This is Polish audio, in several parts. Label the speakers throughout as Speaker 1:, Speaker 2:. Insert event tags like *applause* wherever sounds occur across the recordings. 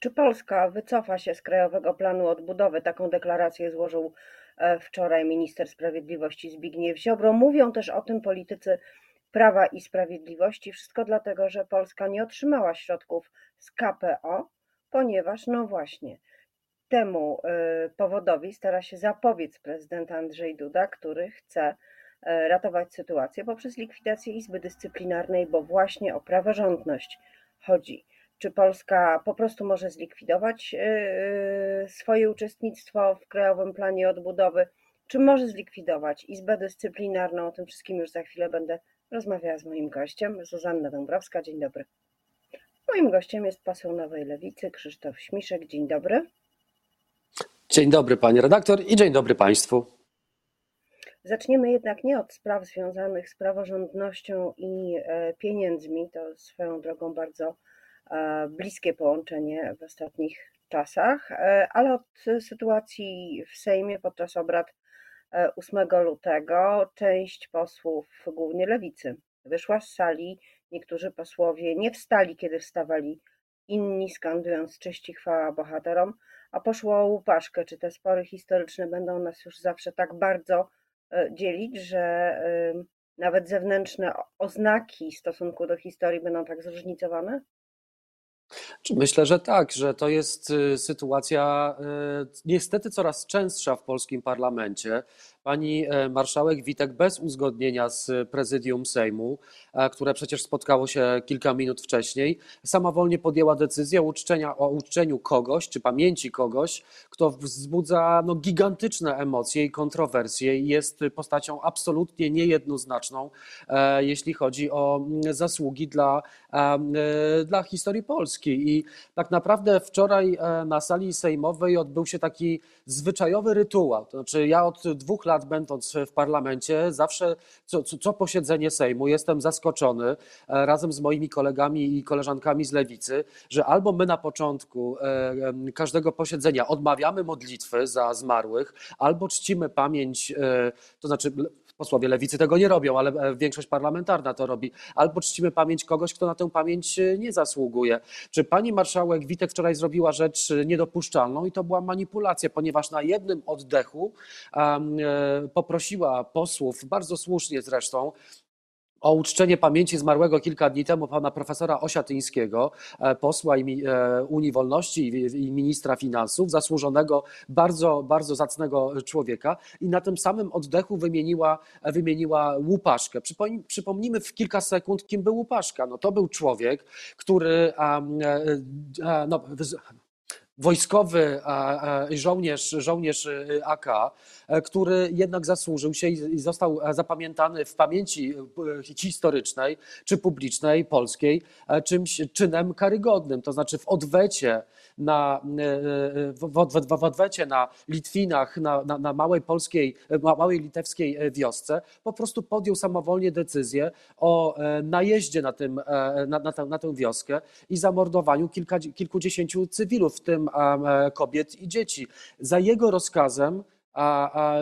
Speaker 1: Czy Polska wycofa się z Krajowego Planu Odbudowy? Taką deklarację złożył e, wczoraj minister sprawiedliwości Zbigniew Ziobro. Mówią też o tym politycy Prawa i Sprawiedliwości. Wszystko dlatego, że Polska nie otrzymała środków z KPO, ponieważ, no właśnie, temu e, powodowi stara się zapobiec prezydent Andrzej Duda, który chce e, ratować sytuację poprzez likwidację Izby Dyscyplinarnej, bo właśnie o praworządność chodzi. Czy Polska po prostu może zlikwidować e, swoje uczestnictwo w Krajowym Planie Odbudowy, czy może zlikwidować Izbę Dyscyplinarną? O tym wszystkim już za chwilę będę rozmawiała z moim gościem, Zuzanna Dąbrowska. Dzień dobry. Moim gościem jest poseł Nowej Lewicy Krzysztof Śmiszek. Dzień dobry.
Speaker 2: Dzień dobry pani redaktor i dzień dobry państwu.
Speaker 1: Zaczniemy jednak nie od spraw związanych z praworządnością i e, pieniędzmi. To swoją drogą bardzo bliskie połączenie w ostatnich czasach, e, ale od sytuacji w Sejmie podczas obrad 8 lutego. Część posłów, głównie lewicy, wyszła z sali. Niektórzy posłowie nie wstali, kiedy wstawali inni, skandując cześć i chwała bohaterom a poszło o łupaszkę. Czy te spory historyczne będą nas już zawsze tak bardzo e, dzielić, że nawet zewnętrzne oznaki stosunku do historii będą tak zróżnicowane?
Speaker 2: Myślę, że tak, że to jest y, sytuacja y, niestety coraz częstsza w polskim parlamencie. Pani e, marszałek Witek bez uzgodnienia z prezydium Sejmu, e, które przecież spotkało się kilka minut wcześniej, samowolnie podjęła decyzję o, uczczenia, o uczczeniu kogoś, czy pamięci kogoś, kto wzbudza no, gigantyczne emocje i kontrowersje i jest postacią absolutnie niejednoznaczną, e, jeśli chodzi o mm, zasługi dla, dla historii Polski. I tak naprawdę wczoraj na sali sejmowej odbył się taki zwyczajowy rytuał. To znaczy, ja od dwóch lat lat będąc w parlamencie, zawsze co, co, co posiedzenie Sejmu jestem zaskoczony e, razem z moimi kolegami i koleżankami z lewicy, że albo my na początku e, każdego posiedzenia odmawiamy modlitwy za zmarłych, albo czcimy pamięć, e, to znaczy posłowie lewicy tego nie robią, ale e, większość parlamentarna to robi. Albo czcimy pamięć kogoś, kto na tę pamięć e, nie zasługuje. Czy pani marszałek Witek wczoraj zrobiła rzecz e, niedopuszczalną i to była manipulacja, ponieważ na jednym oddechu poprosiła posłów, bardzo słusznie zresztą, o uczczenie pamięci zmarłego kilka dni temu pana profesora Osiatyńskiego, e, posła e, Unii Wolności i ministra finansów, zasłużonego, bardzo, bardzo zacnego człowieka i na tym samym oddechu wymieniła, wymieniła Łupaszkę. Przypomnijmy w kilka sekund, kim był Łupaszka. No to był człowiek, który e, no, wojskowy żołnierz, żołnierz y, AK, e, który jednak zasłużył się i został e, zapamiętany w pamięci e, historycznej czy publicznej polskiej czymś czynem karygodnym, to znaczy w odwecie na, w, w, w odwecie na Litwinach, na, na, na, małej polskiej, małej litewskiej wiosce, po prostu podjął samowolnie decyzję o najeździe na, tym, na, na, tę, na tę wioskę i zamordowaniu kilka, kilkudziesięciu cywilów, w tym kobiet i dzieci. Za jego rozkazem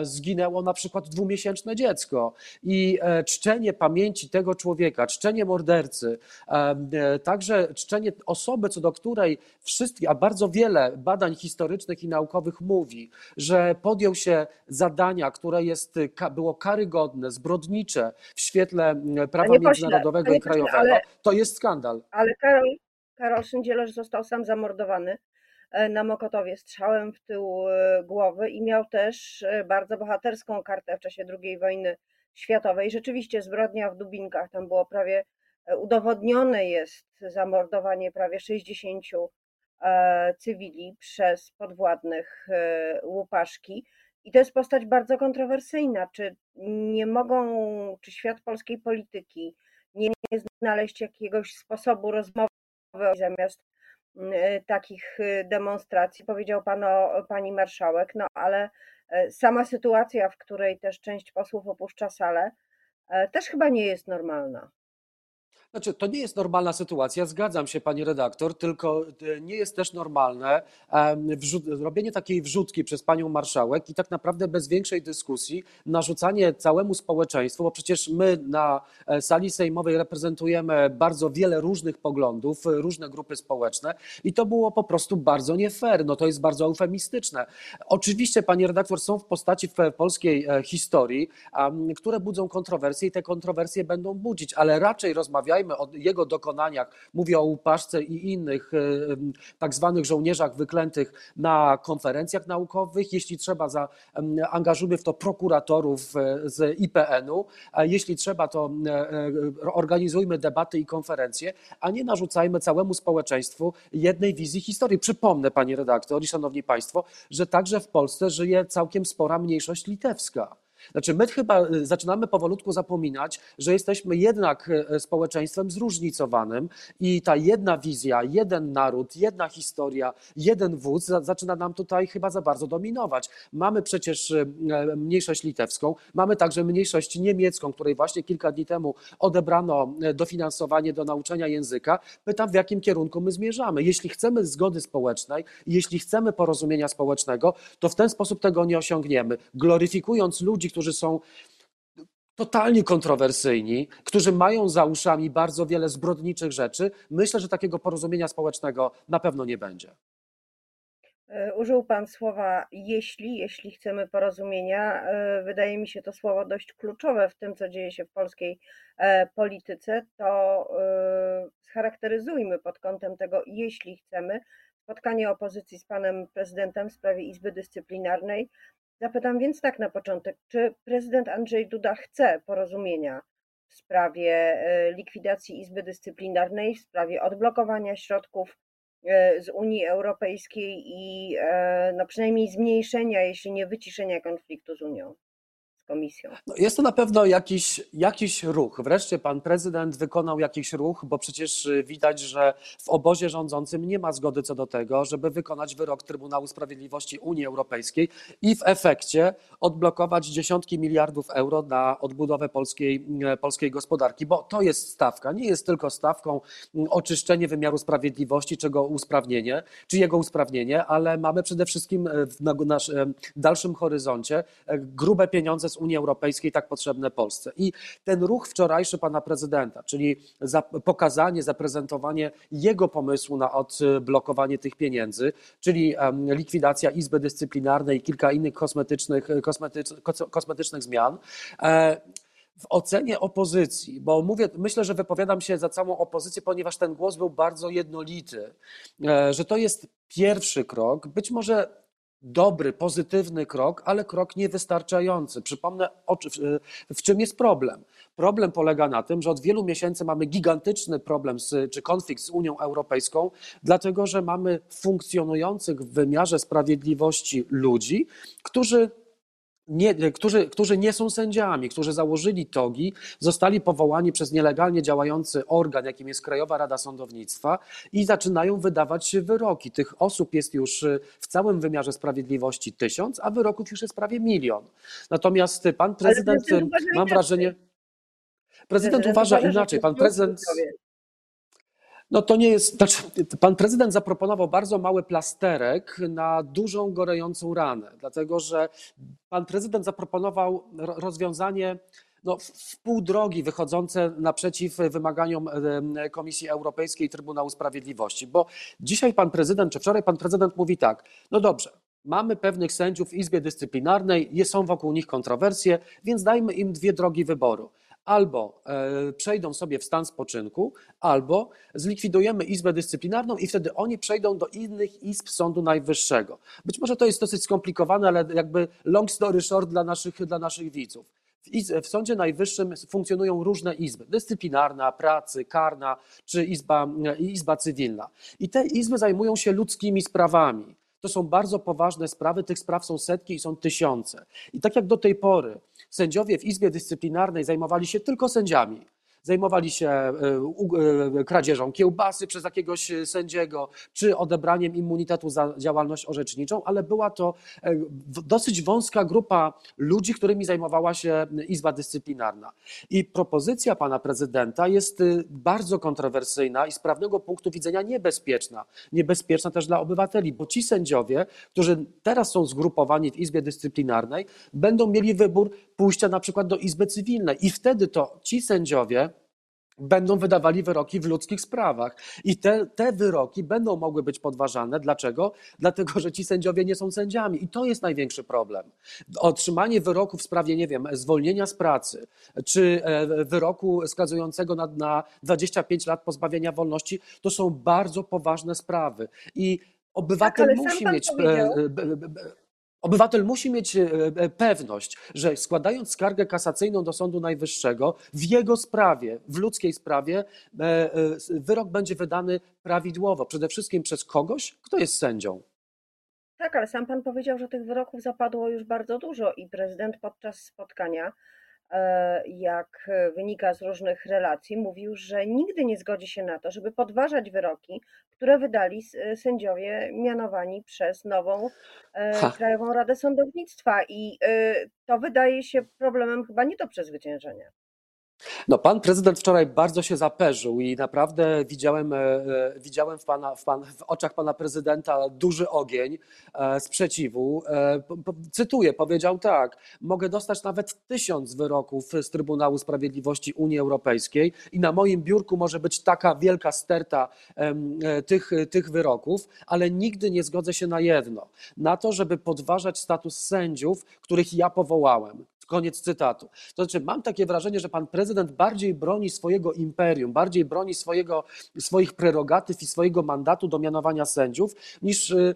Speaker 2: zginęło na przykład dwumiesięczne dziecko. I e, czczenie pamięci tego człowieka, czczenie mordercy, e, także czczenie osoby, co do której wszystkie, a bardzo wiele badań historycznych i naukowych mówi, że podjął się zadania, które jest, było karygodne, zbrodnicze w świetle prawa panie międzynarodowego i krajowego, ale, to jest skandal.
Speaker 1: Ale Karol, Karol Szyndzielerz został sam zamordowany E, na Mokotowie strzałem w tył e, głowy i miał też e, bardzo bohaterską kartę w czasie II wojny światowej. Rzeczywiście zbrodnia w Dubinkach, tam było prawie udowodnione jest zamordowanie prawie 60 cywili przez podwładnych Łupaszki. I to jest postać bardzo kontrowersyjna. Czy nie mogą, czy świat polskiej polityki nie znaleźć jakiegoś sposobu rozmowy zamiast takich y, demonstracji, powiedział pan o, pani marszałek, no ale y, sama sytuacja, w której też część posłów opuszcza salę, też chyba nie jest normalna.
Speaker 2: Znaczy, to nie jest normalna sytuacja, zgadzam się, pani redaktor, tylko e, nie jest też normalne robienie takiej wrzutki przez panią marszałek i tak naprawdę bez większej dyskusji narzucanie całemu społeczeństwu, bo przecież my na e, sali sejmowej reprezentujemy bardzo wiele różnych poglądów, e, różne grupy społeczne i to było po prostu bardzo nie fair, no to jest bardzo eufemistyczne. Oczywiście, pani redaktor, są w postaci w polskiej historii, które budzą kontrowersje i te kontrowersje będą budzić, ale raczej rozmawiajmy o jego dokonaniach, mówię o Łupaszce i innych e, tak zwanych żołnierzach wyklętych na konferencjach naukowych, jeśli trzeba, za, angażujmy w to prokuratorów e, z IPN-u, jeśli trzeba, to e, organizujmy debaty i konferencje, a nie narzucajmy całemu społeczeństwu jednej wizji historii. Przypomnę, pani redaktor i szanowni państwo, że także w Polsce żyje całkiem spora mniejszość litewska. Znaczy, my chyba y, zaczynamy powolutku zapominać, że jesteśmy jednak y, społeczeństwem zróżnicowanym i ta jedna wizja, jeden naród, jedna historia, jeden wódz za- zaczyna nam tutaj chyba za bardzo dominować. Mamy przecież y, mniejszość litewską, mamy także mniejszość niemiecką, której właśnie kilka dni temu odebrano dofinansowanie do nauczania języka. Pytam, w jakim kierunku my zmierzamy. Jeśli chcemy zgody społecznej, jeśli chcemy porozumienia społecznego, to w ten sposób tego nie osiągniemy. Gloryfikując ludzi, którzy są totalnie kontrowersyjni, którzy mają za uszami bardzo wiele zbrodniczych rzeczy, myślę, że takiego porozumienia społecznego na pewno nie będzie.
Speaker 1: E, Użył Pan słowa jeśli, jeśli chcemy porozumienia. E, Wydaje mi się to słowo dość kluczowe w tym, co dzieje się w polskiej e, polityce. To scharakteryzujmy pod kątem tego, jeśli chcemy, spotkanie opozycji z Panem Prezydentem w sprawie Izby Dyscyplinarnej. Zapytam więc tak na początek, czy prezydent Andrzej Duda chce porozumienia w sprawie e, likwidacji Izby Dyscyplinarnej, w sprawie odblokowania środków e, z Unii Europejskiej i e, no przynajmniej zmniejszenia, jeśli nie wyciszenia konfliktu z Unią, Komisją.
Speaker 2: No, jest to na pewno jakiś, jakiś ruch. Wreszcie pan prezydent wykonał jakiś ruch, bo przecież y, widać, że w obozie rządzącym nie ma zgody co do tego, żeby wykonać wyrok Trybunału Sprawiedliwości Unii Europejskiej i w efekcie odblokować dziesiątki miliardów euro na odbudowę polskiej, e, polskiej gospodarki, bo to jest stawka. Nie jest tylko stawką mm, oczyszczenie wymiaru sprawiedliwości, czego usprawnienie, czy jego usprawnienie, ale mamy przede wszystkim w na- naszym dalszym horyzoncie grube pieniądze z Unii Europejskiej tak potrzebne Polsce. I ten ruch wczorajszy pana prezydenta, czyli za, pokazanie, zaprezentowanie jego pomysłu na odblokowanie tych pieniędzy, czyli likwidacja Izby Dyscyplinarnej i kilka innych kosmetycznych, kosmetycz, kos- kosmetycznych zmian. E, w ocenie opozycji, bo mówię, myślę, że wypowiadam się za całą opozycję, ponieważ ten głos był bardzo jednolity, e, że to jest pierwszy krok, być może dobry, pozytywny krok, ale krok niewystarczający. Przypomnę, w czym jest problem. Problem polega na tym, że od wielu miesięcy mamy gigantyczny problem z, czy konflikt z Unią Europejską, dlatego że mamy funkcjonujących w wymiarze sprawiedliwości ludzi, którzy nie, którzy, którzy nie są sędziami, którzy założyli togi, zostali powołani przez nielegalnie działający organ, jakim jest Krajowa Rada Sądownictwa i zaczynają wydawać wyroki. Tych osób jest już y, w całym wymiarze sprawiedliwości tysiąc, a wyroków już jest prawie milion. Natomiast pan prezydent, y,
Speaker 1: uważa
Speaker 2: mam
Speaker 1: inaczej.
Speaker 2: wrażenie, prezydent uważa
Speaker 1: że
Speaker 2: inaczej.
Speaker 1: to
Speaker 2: Pan prezydent. No to nie jest, znaczy, pan prezydent zaproponował bardzo mały plasterek na dużą gorejącą ranę, dlatego że pan prezydent zaproponował ro- rozwiązanie no, w- pół drogi wychodzące naprzeciw wymaganiom Komisji Europejskiej i Trybunału Sprawiedliwości, bo dzisiaj pan prezydent, czy wczoraj pan prezydent mówi tak, no dobrze, mamy pewnych sędziów w Izbie Dyscyplinarnej, są wokół nich kontrowersje, więc dajmy im dwie drogi wyboru. Albo e, przejdą sobie w stan spoczynku, albo zlikwidujemy Izbę Dyscyplinarną i wtedy oni przejdą do innych izb Sądu Najwyższego. Być może to jest dosyć skomplikowane, ale jakby long story short dla naszych, dla naszych widzów. W, iz, w Sądzie Najwyższym funkcjonują różne izby: dyscyplinarna, pracy, karna czy izba, izba cywilna. I te izby zajmują się ludzkimi sprawami. To są bardzo poważne sprawy, tych spraw są setki i są tysiące. I tak jak do tej pory sędziowie w Izbie Dyscyplinarnej zajmowali się tylko sędziami, zajmowali się e, e, kradzieżą kiełbasy przez jakiegoś sędziego, czy odebraniem immunitetu za działalność orzeczniczą, ale była to e, dosyć wąska grupa ludzi, którymi zajmowała się Izba Dyscyplinarna. I propozycja pana prezydenta jest y, bardzo kontrowersyjna i z prawnego punktu widzenia niebezpieczna. Niebezpieczna też dla obywateli, bo ci sędziowie, którzy teraz są zgrupowani w Izbie Dyscyplinarnej, będą mieli wybór pójścia na przykład do Izby Cywilnej i wtedy to ci sędziowie będą wydawali wyroki w ludzkich sprawach. I te, te wyroki będą mogły być podważane. Dlaczego? Dlatego, że ci sędziowie nie są sędziami. I to jest największy problem. Otrzymanie wyroku w sprawie, nie wiem, zwolnienia z pracy, czy e, wyroku skazującego na, na 25 lat pozbawienia wolności, to są bardzo poważne sprawy. I obywatel
Speaker 1: ale sam
Speaker 2: musi mieć. e,
Speaker 1: powiedział-
Speaker 2: e, Obywatel musi mieć e, e, pewność, że składając skargę kasacyjną do Sądu Najwyższego w jego sprawie, w ludzkiej sprawie, e, wyrok będzie wydany prawidłowo. Przede wszystkim przez kogoś, kto jest sędzią.
Speaker 1: Tak, ale sam pan powiedział, że tych wyroków zapadło już bardzo dużo i prezydent podczas spotkania, jak wynika z różnych relacji, mówił, że nigdy nie zgodzi się na to, żeby podważać wyroki, które wydali s- sędziowie mianowani przez nową e,
Speaker 2: Ha.
Speaker 1: Krajową Radę Sądownictwa. I e, to wydaje się problemem chyba nie do przezwyciężenia.
Speaker 2: No, pan prezydent wczoraj bardzo się zaperzył i naprawdę widziałem, e, e, widziałem w, pana, w, pan, w oczach pana prezydenta duży ogień e, sprzeciwu. Cytuję, powiedział tak: Mogę dostać nawet tysiąc wyroków z Trybunału Sprawiedliwości Unii Europejskiej i na moim biurku może być taka wielka sterta tych, tych wyroków, ale nigdy nie zgodzę się na jedno: na to, żeby podważać status sędziów, których ja powołałem. Koniec cytatu. To znaczy, mam takie wrażenie, że pan prezydent bardziej broni swojego imperium, bardziej broni swojego, swoich prerogatyw i swojego mandatu do mianowania sędziów, niż, y,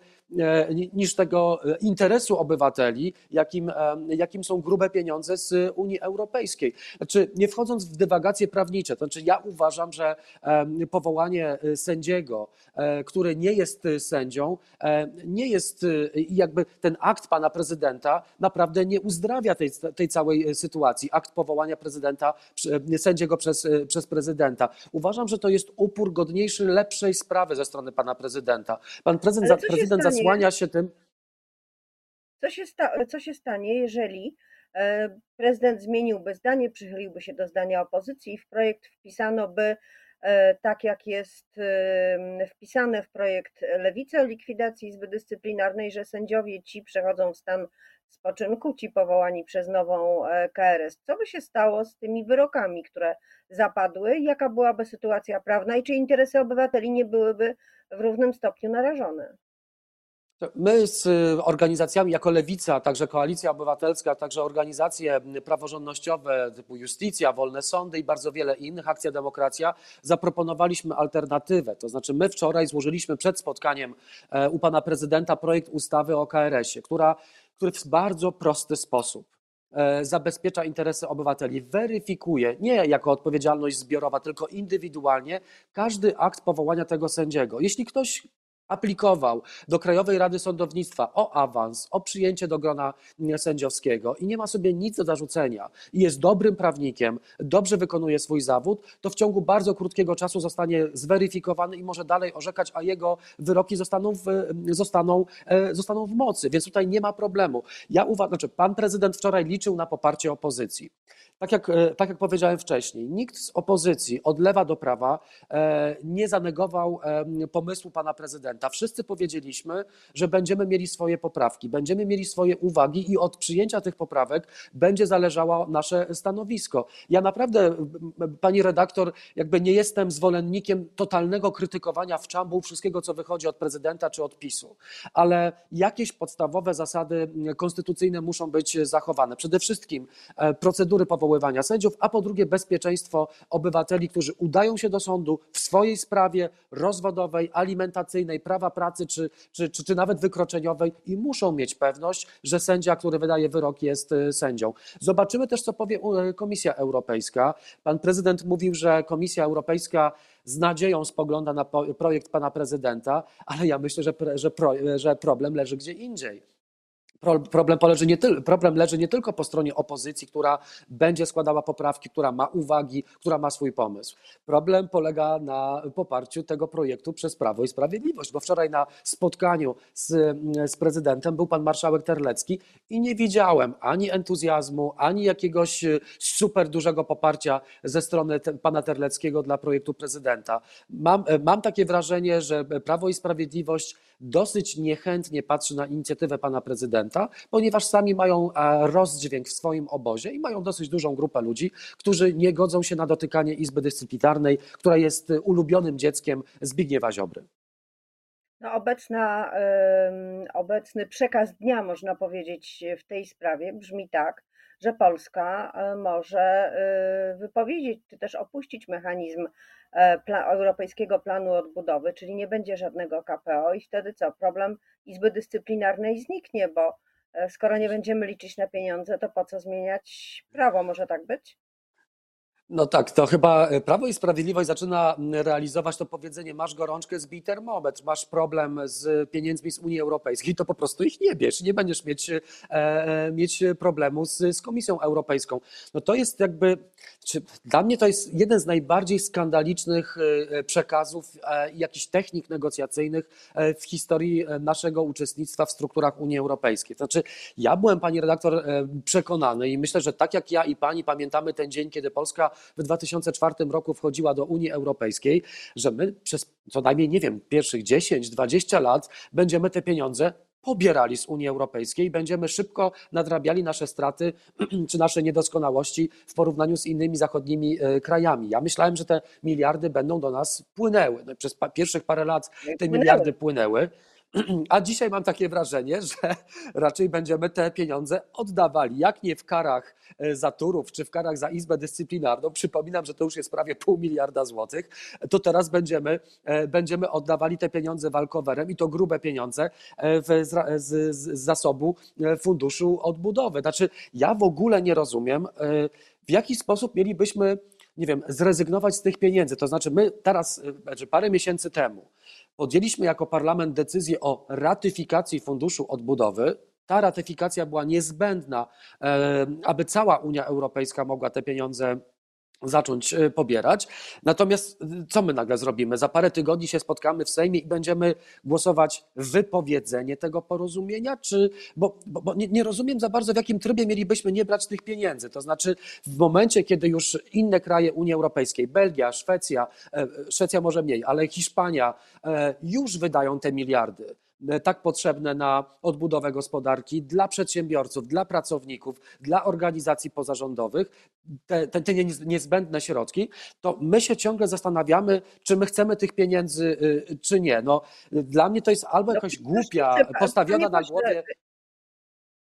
Speaker 2: niż tego e, interesu obywateli, jakim, e, jakim są grube pieniądze z Unii Europejskiej. Znaczy, nie wchodząc w dywagacje prawnicze, to znaczy ja uważam, że e, powołanie e, sędziego, e, który nie jest e, sędzią, e, nie jest e, jakby ten akt pana prezydenta naprawdę nie uzdrawia tej, tej całej e, sytuacji. Akt powołania prezydenta, sędziego przez, e, przez prezydenta. Uważam, że to jest upór godniejszy lepszej sprawy ze strony pana prezydenta. Pan prezydent, prezydent? Zasłania się tym,
Speaker 1: Co się, sta- co się stanie, jeżeli e, prezydent zmieniłby zdanie, przychyliłby się do zdania opozycji i w projekt wpisano by, e, tak jak jest e, wpisane w projekt Lewicy o likwidacji Izby Dyscyplinarnej, że sędziowie ci przechodzą w stan spoczynku, ci powołani przez nową KRS. Co by się stało z tymi wyrokami, które zapadły? Jaka byłaby sytuacja prawna i czy interesy obywateli nie byłyby w równym stopniu narażone?
Speaker 2: My z y, organizacjami jako Lewica, także Koalicja Obywatelska, także organizacje praworządnościowe typu Justicja, Wolne Sądy i bardzo wiele innych, Akcja Demokracja, zaproponowaliśmy alternatywę. To znaczy my wczoraj złożyliśmy przed spotkaniem e, u pana prezydenta projekt ustawy o KRS-ie, która, który w bardzo prosty sposób e, zabezpiecza interesy obywateli, weryfikuje nie jako odpowiedzialność zbiorowa, tylko indywidualnie każdy akt powołania tego sędziego. Jeśli ktoś aplikował do Krajowej Rady Sądownictwa o awans, o przyjęcie do grona mm, sędziowskiego i nie ma sobie nic do zarzucenia i jest dobrym prawnikiem, dobrze wykonuje swój zawód, to w ciągu bardzo krótkiego czasu zostanie zweryfikowany i może dalej orzekać, a jego wyroki zostaną w, zostaną, e, zostaną w mocy. Więc tutaj nie ma problemu. Ja uważam, znaczy pan prezydent wczoraj liczył na poparcie opozycji. Tak jak, e, tak jak powiedziałem wcześniej, nikt z opozycji od lewa do prawa e, nie zanegował pomysłu pana prezydenta. Wszyscy powiedzieliśmy, że będziemy mieli swoje poprawki, będziemy mieli swoje uwagi i od przyjęcia tych poprawek będzie zależało nasze stanowisko. Ja naprawdę, pani redaktor, jakby nie jestem zwolennikiem totalnego krytykowania w czambu wszystkiego, co wychodzi od prezydenta czy od PiSu, ale jakieś podstawowe zasady konstytucyjne muszą być zachowane. Przede wszystkim e, procedury powoływania sędziów, a po drugie bezpieczeństwo obywateli, którzy udają się do sądu w swojej sprawie rozwodowej, alimentacyjnej, prawa pracy czy, czy, czy, czy nawet wykroczeniowej i muszą mieć pewność, że sędzia, który wydaje wyrok, jest e, sędzią. Zobaczymy też, co powie e, Komisja Europejska. Pan prezydent mówił, że Komisja Europejska z nadzieją spogląda na projekt pana prezydenta, ale ja myślę, że, że, że problem leży gdzie indziej. Pro- Problem, poleży nie tyl, problem leży nie tylko po stronie opozycji, która będzie składała poprawki, która ma uwagi, która ma swój pomysł. Problem polega na poparciu tego projektu przez Prawo i Sprawiedliwość, bo wczoraj na spotkaniu z, z prezydentem był pan marszałek Terlecki i nie widziałem ani entuzjazmu, ani jakiegoś super dużego poparcia ze strony te, pana Terleckiego dla projektu prezydenta. Mam, mam takie wrażenie, że Prawo i Sprawiedliwość dosyć niechętnie patrzy na inicjatywę pana prezydenta, ponieważ sami mają e, rozdźwięk w swoim obozie i mają dosyć dużą grupę ludzi, którzy nie godzą się na dotykanie Izby Dyscyplinarnej, która jest e, ulubionym dzieckiem Zbigniewa Ziobry.
Speaker 1: No, obecna, obecny przekaz dnia, można powiedzieć, w tej sprawie brzmi tak, że Polska e, może wypowiedzieć czy też opuścić mechanizm pla, Europejskiego Planu Odbudowy, czyli nie będzie żadnego KPO i wtedy co? Problem Izby Dyscyplinarnej zniknie, bo e, skoro nie będziemy liczyć na pieniądze, to po co zmieniać prawo? Może tak być?
Speaker 2: No tak, to chyba Prawo i Sprawiedliwość zaczyna realizować to powiedzenie: masz gorączkę, zbij termometr, masz problem z pieniędzmi z Unii Europejskiej, to po prostu ich nie bierz, nie będziesz mieć, e, mieć problemu z, z Komisją Europejską. No to jest jakby, czy, dla mnie to jest jeden z najbardziej skandalicznych e, przekazów e, i jakichś technik negocjacyjnych e, w historii naszego uczestnictwa w strukturach Unii Europejskiej. Znaczy, ja byłem, pani redaktor, e, przekonany i myślę, że tak jak ja i pani pamiętamy ten dzień, kiedy Polska w 2004 roku wchodziła do Unii Europejskiej, że my przez co najmniej, nie wiem, pierwszych 10-20 lat będziemy te pieniądze pobierali z Unii Europejskiej, będziemy szybko nadrabiali nasze straty *clears throat* czy nasze niedoskonałości w porównaniu z innymi zachodnimi e, krajami. Ja myślałem, że te miliardy będą do nas płynęły. No, przez pa pierwszych parę lat te miliardy płynęły. A dzisiaj mam takie wrażenie, że *laughs* raczej będziemy te pieniądze oddawali, jak nie w karach e, za Turów, czy w karach za Izbę Dyscyplinarną. Przypominam, że to już jest prawie pół miliarda złotych. To teraz będziemy, e, będziemy oddawali te pieniądze walkowerem i to grube pieniądze e, w, z, z, z zasobu Funduszu Odbudowy. Znaczy, ja w ogóle nie rozumiem, w jaki sposób mielibyśmy nie wiem, zrezygnować z tych pieniędzy. To znaczy, my teraz, e, znaczy parę miesięcy temu, podjęliśmy jako parlament decyzję o ratyfikacji Funduszu Odbudowy. Ta ratyfikacja była niezbędna, e, aby cała Unia Europejska mogła te pieniądze zacząć e, pobierać. Natomiast e, co my nagle zrobimy? Za parę tygodni się spotkamy w Sejmie i będziemy głosować wypowiedzenie tego porozumienia, czy bo, bo, bo nie, nie rozumiem za bardzo, w jakim trybie mielibyśmy nie brać tych pieniędzy. To znaczy, w momencie, kiedy już inne kraje Unii Europejskiej, Belgia, Szwecja, e, Szwecja może mniej, ale Hiszpania już wydają te miliardy tak potrzebne na odbudowę gospodarki dla przedsiębiorców, dla pracowników, dla organizacji pozarządowych, te, te, te niez- niezbędne środki, to my się ciągle zastanawiamy, czy my chcemy tych pieniędzy, y, czy nie. No, dla mnie to jest albo jakaś głupia,
Speaker 1: Proszę,
Speaker 2: postawiona na głowie.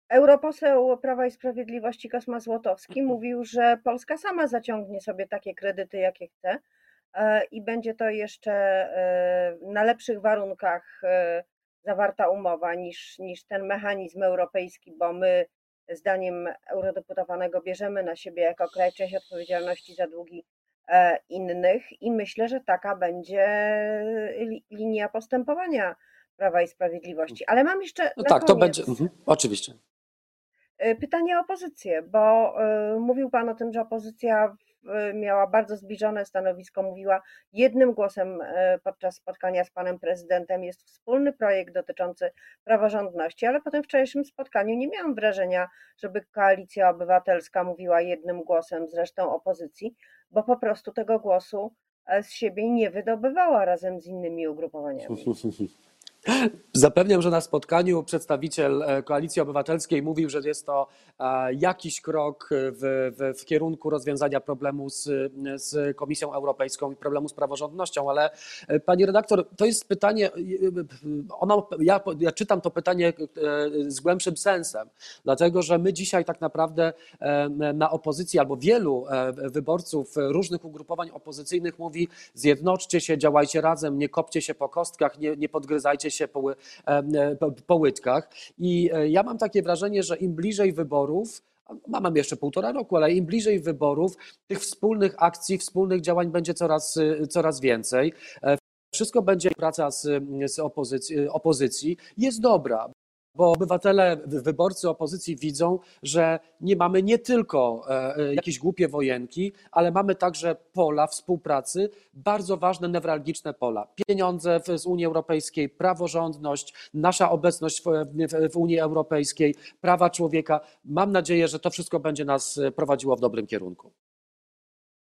Speaker 1: Europoseł Prawa i Sprawiedliwości Kosma Złotowski mówił, że Polska sama zaciągnie sobie takie kredyty, jakie chce e, i będzie to jeszcze e, na lepszych warunkach e, zawarta umowa niż, niż ten mechanizm europejski, bo my zdaniem eurodeputowanego bierzemy na siebie jako kraj część odpowiedzialności za długi e, innych i myślę, że taka będzie li, linia postępowania Prawa i Sprawiedliwości. Ale mam jeszcze
Speaker 2: No tak, to będzie. Mhm, oczywiście.
Speaker 1: Y, Pytanie o opozycję, bo y, mówił Pan o tym, że opozycja miała bardzo zbliżone stanowisko, mówiła jednym głosem y, podczas spotkania z Panem Prezydentem. Jest wspólny projekt dotyczący praworządności, ale po tym wczorajszym spotkaniu nie miałam wrażenia, żeby Koalicja Obywatelska mówiła jednym głosem z resztą opozycji, bo po prostu tego głosu e, z siebie nie wydobywała razem z innymi ugrupowaniami.
Speaker 2: Zapewniam, że na spotkaniu przedstawiciel e, Koalicji Obywatelskiej mówił, że jest to e, jakiś krok w, w, w kierunku rozwiązania problemu z, z Komisją Europejską i problemu z praworządnością, ale e, pani redaktor, to jest pytanie, ono, ja, ja czytam to pytanie z głębszym sensem, dlatego że my dzisiaj tak naprawdę na opozycji albo wielu wyborców różnych ugrupowań opozycyjnych mówi zjednoczcie się, działajcie razem, nie kopcie się po kostkach, nie, nie podgryzajcie się ły- e, po, po łydkach. I e, ja mam takie wrażenie, że im bliżej wyborów, mam jeszcze półtora roku, ale im bliżej wyborów, tych wspólnych akcji, wspólnych działań będzie coraz, e, coraz więcej. Wszystko będzie praca z, z opozycji, opozycji jest dobra. Bo obywatele, wyborcy opozycji widzą, że nie mamy nie tylko e, e, jakieś głupie wojenki, ale mamy także pola współpracy, bardzo ważne, newralgiczne pola. Pieniądze z Unii Europejskiej, praworządność, nasza obecność w Unii Europejskiej, prawa człowieka. Mam nadzieję, że to wszystko będzie nas e, prowadziło w dobrym kierunku.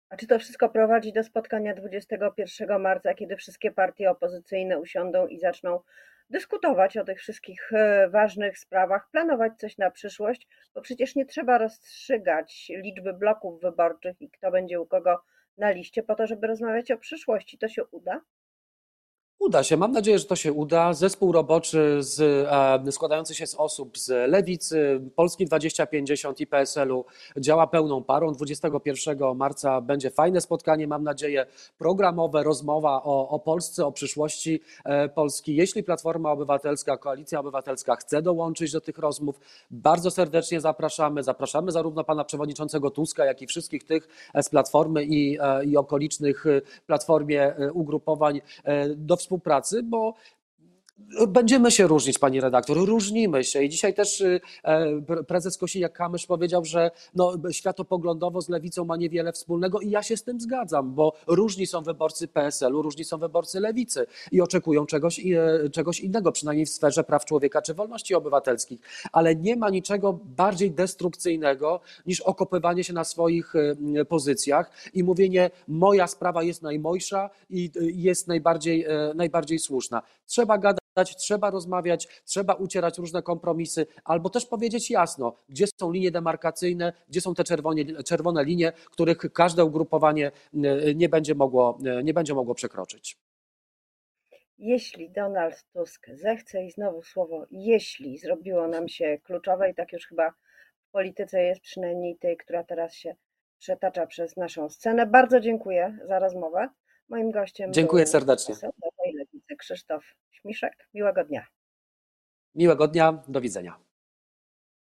Speaker 1: A czy to wszystko prowadzi do spotkania 21 marca, kiedy wszystkie partie opozycyjne usiądą i zaczną dyskutować o tych wszystkich e, ważnych sprawach, planować coś na przyszłość, bo przecież nie trzeba rozstrzygać liczby bloków wyborczych i kto będzie u kogo na liście po to, żeby rozmawiać o przyszłości. To się uda?
Speaker 2: Uda się, mam nadzieję, że to się uda. Zespół roboczy z, e, składający się z osób z Lewicy, Polski 2050 i PSL-u działa pełną parą. 21 marca będzie fajne spotkanie, mam nadzieję, programowe, rozmowa o, o Polsce, o przyszłości e, Polski. Jeśli Platforma Obywatelska, Koalicja Obywatelska chce dołączyć do tych rozmów, bardzo serdecznie zapraszamy. Zapraszamy zarówno pana przewodniczącego Tuska, jak i wszystkich tych z Platformy i, e, i okolicznych Platformie ugrupowań do współpracy, bo Będziemy się różnić, pani redaktor, różnimy się. I dzisiaj też y, e, pre- prezes Kosiniak-Kamysz powiedział, że no, światopoglądowo z lewicą ma niewiele wspólnego i ja się z tym zgadzam, bo różni są wyborcy PSL-u, różni są wyborcy lewicy i oczekują czegoś, e, czegoś innego, przynajmniej w sferze praw człowieka czy wolności obywatelskich. Ale nie ma niczego bardziej destrukcyjnego niż okopywanie się na swoich e, pozycjach i mówienie, moja sprawa jest najmojsza i jest najbardziej, e, najbardziej słuszna. Trzeba gadać trzeba rozmawiać, trzeba ucierać różne kompromisy, albo też powiedzieć jasno, gdzie są linie demarkacyjne, gdzie są te czerwonie, czerwone linie, których każde ugrupowanie e, nie będzie mogło, e, nie będzie mogło przekroczyć.
Speaker 1: Jeśli Donald Tusk zechce i znowu słowo jeśli zrobiło nam się kluczowe i tak już chyba w polityce jest przynajmniej tej, która teraz się przetacza przez naszą scenę. Bardzo dziękuję za rozmowę. Moim gościem
Speaker 2: Dziękuję serdecznie.
Speaker 1: poseł Krzysztof Śmiszek. Miłego dnia.
Speaker 2: Miłego dnia, do widzenia.